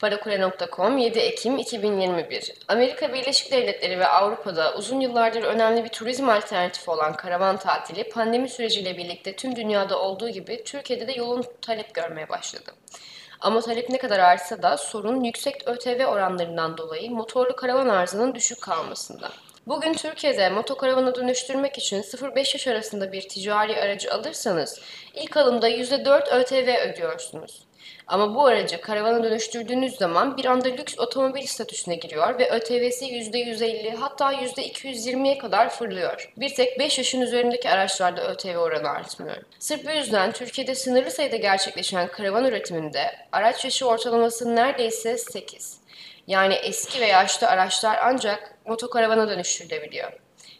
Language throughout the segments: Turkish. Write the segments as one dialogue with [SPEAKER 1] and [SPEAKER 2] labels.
[SPEAKER 1] Parakule.com 7 Ekim 2021 Amerika Birleşik Devletleri ve Avrupa'da uzun yıllardır önemli bir turizm alternatifi olan karavan tatili pandemi süreciyle birlikte tüm dünyada olduğu gibi Türkiye'de de yoğun talep görmeye başladı. Ama talep ne kadar artsa da sorun yüksek ÖTV oranlarından dolayı motorlu karavan arzının düşük kalmasında. Bugün Türkiye'de motokaravana dönüştürmek için 0-5 yaş arasında bir ticari aracı alırsanız ilk alımda %4 ÖTV ödüyorsunuz. Ama bu aracı karavana dönüştürdüğünüz zaman bir anda lüks otomobil statüsüne giriyor ve ÖTV'si %150 hatta %220'ye kadar fırlıyor. Bir tek 5 yaşın üzerindeki araçlarda ÖTV oranı artmıyor. Sırf bu yüzden Türkiye'de sınırlı sayıda gerçekleşen karavan üretiminde araç yaşı ortalaması neredeyse 8. Yani eski ve yaşlı araçlar ancak motokaravana dönüştürülebiliyor.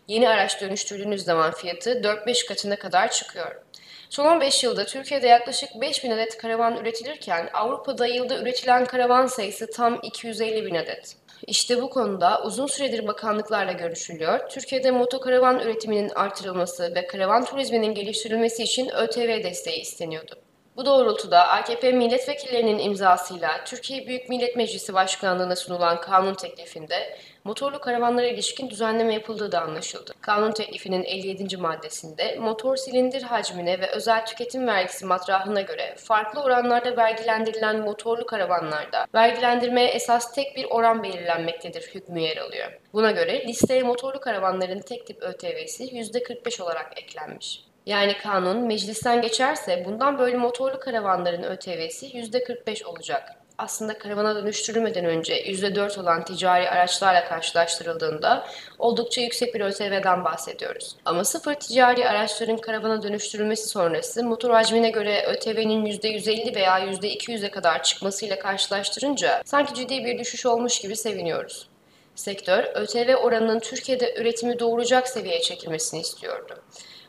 [SPEAKER 1] Yeni araç dönüştürdüğünüz zaman fiyatı 4-5 katına kadar çıkıyor. Son 15 yılda Türkiye'de yaklaşık 5 bin adet karavan üretilirken Avrupa'da yılda üretilen karavan sayısı tam 250 bin adet. İşte bu konuda uzun süredir bakanlıklarla görüşülüyor. Türkiye'de motokaravan üretiminin artırılması ve karavan turizminin geliştirilmesi için ÖTV desteği isteniyordu. Bu doğrultuda AKP milletvekillerinin imzasıyla Türkiye Büyük Millet Meclisi Başkanlığı'na sunulan kanun teklifinde motorlu karavanlara ilişkin düzenleme yapıldığı da anlaşıldı. Kanun teklifinin 57. maddesinde motor silindir hacmine ve özel tüketim vergisi matrahına göre farklı oranlarda vergilendirilen motorlu karavanlarda vergilendirmeye esas tek bir oran belirlenmektedir hükmü yer alıyor. Buna göre listeye motorlu karavanların tek tip ÖTV'si %45 olarak eklenmiş. Yani kanun meclisten geçerse bundan böyle motorlu karavanların ÖTV'si %45 olacak. Aslında karavana dönüştürülmeden önce %4 olan ticari araçlarla karşılaştırıldığında oldukça yüksek bir ÖTV'den bahsediyoruz. Ama sıfır ticari araçların karavana dönüştürülmesi sonrası motor hacmine göre ÖTV'nin %150 veya %200'e kadar çıkmasıyla karşılaştırınca sanki ciddi bir düşüş olmuş gibi seviniyoruz. Sektör, ÖTV oranının Türkiye'de üretimi doğuracak seviyeye çekilmesini istiyordu.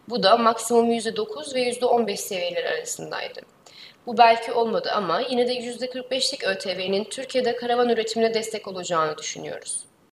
[SPEAKER 1] Bu da maksimum %9 ve %15 seviyeleri arasındaydı. Bu belki olmadı ama yine de %45'lik ÖTV'nin Türkiye'de karavan üretimine destek olacağını düşünüyoruz.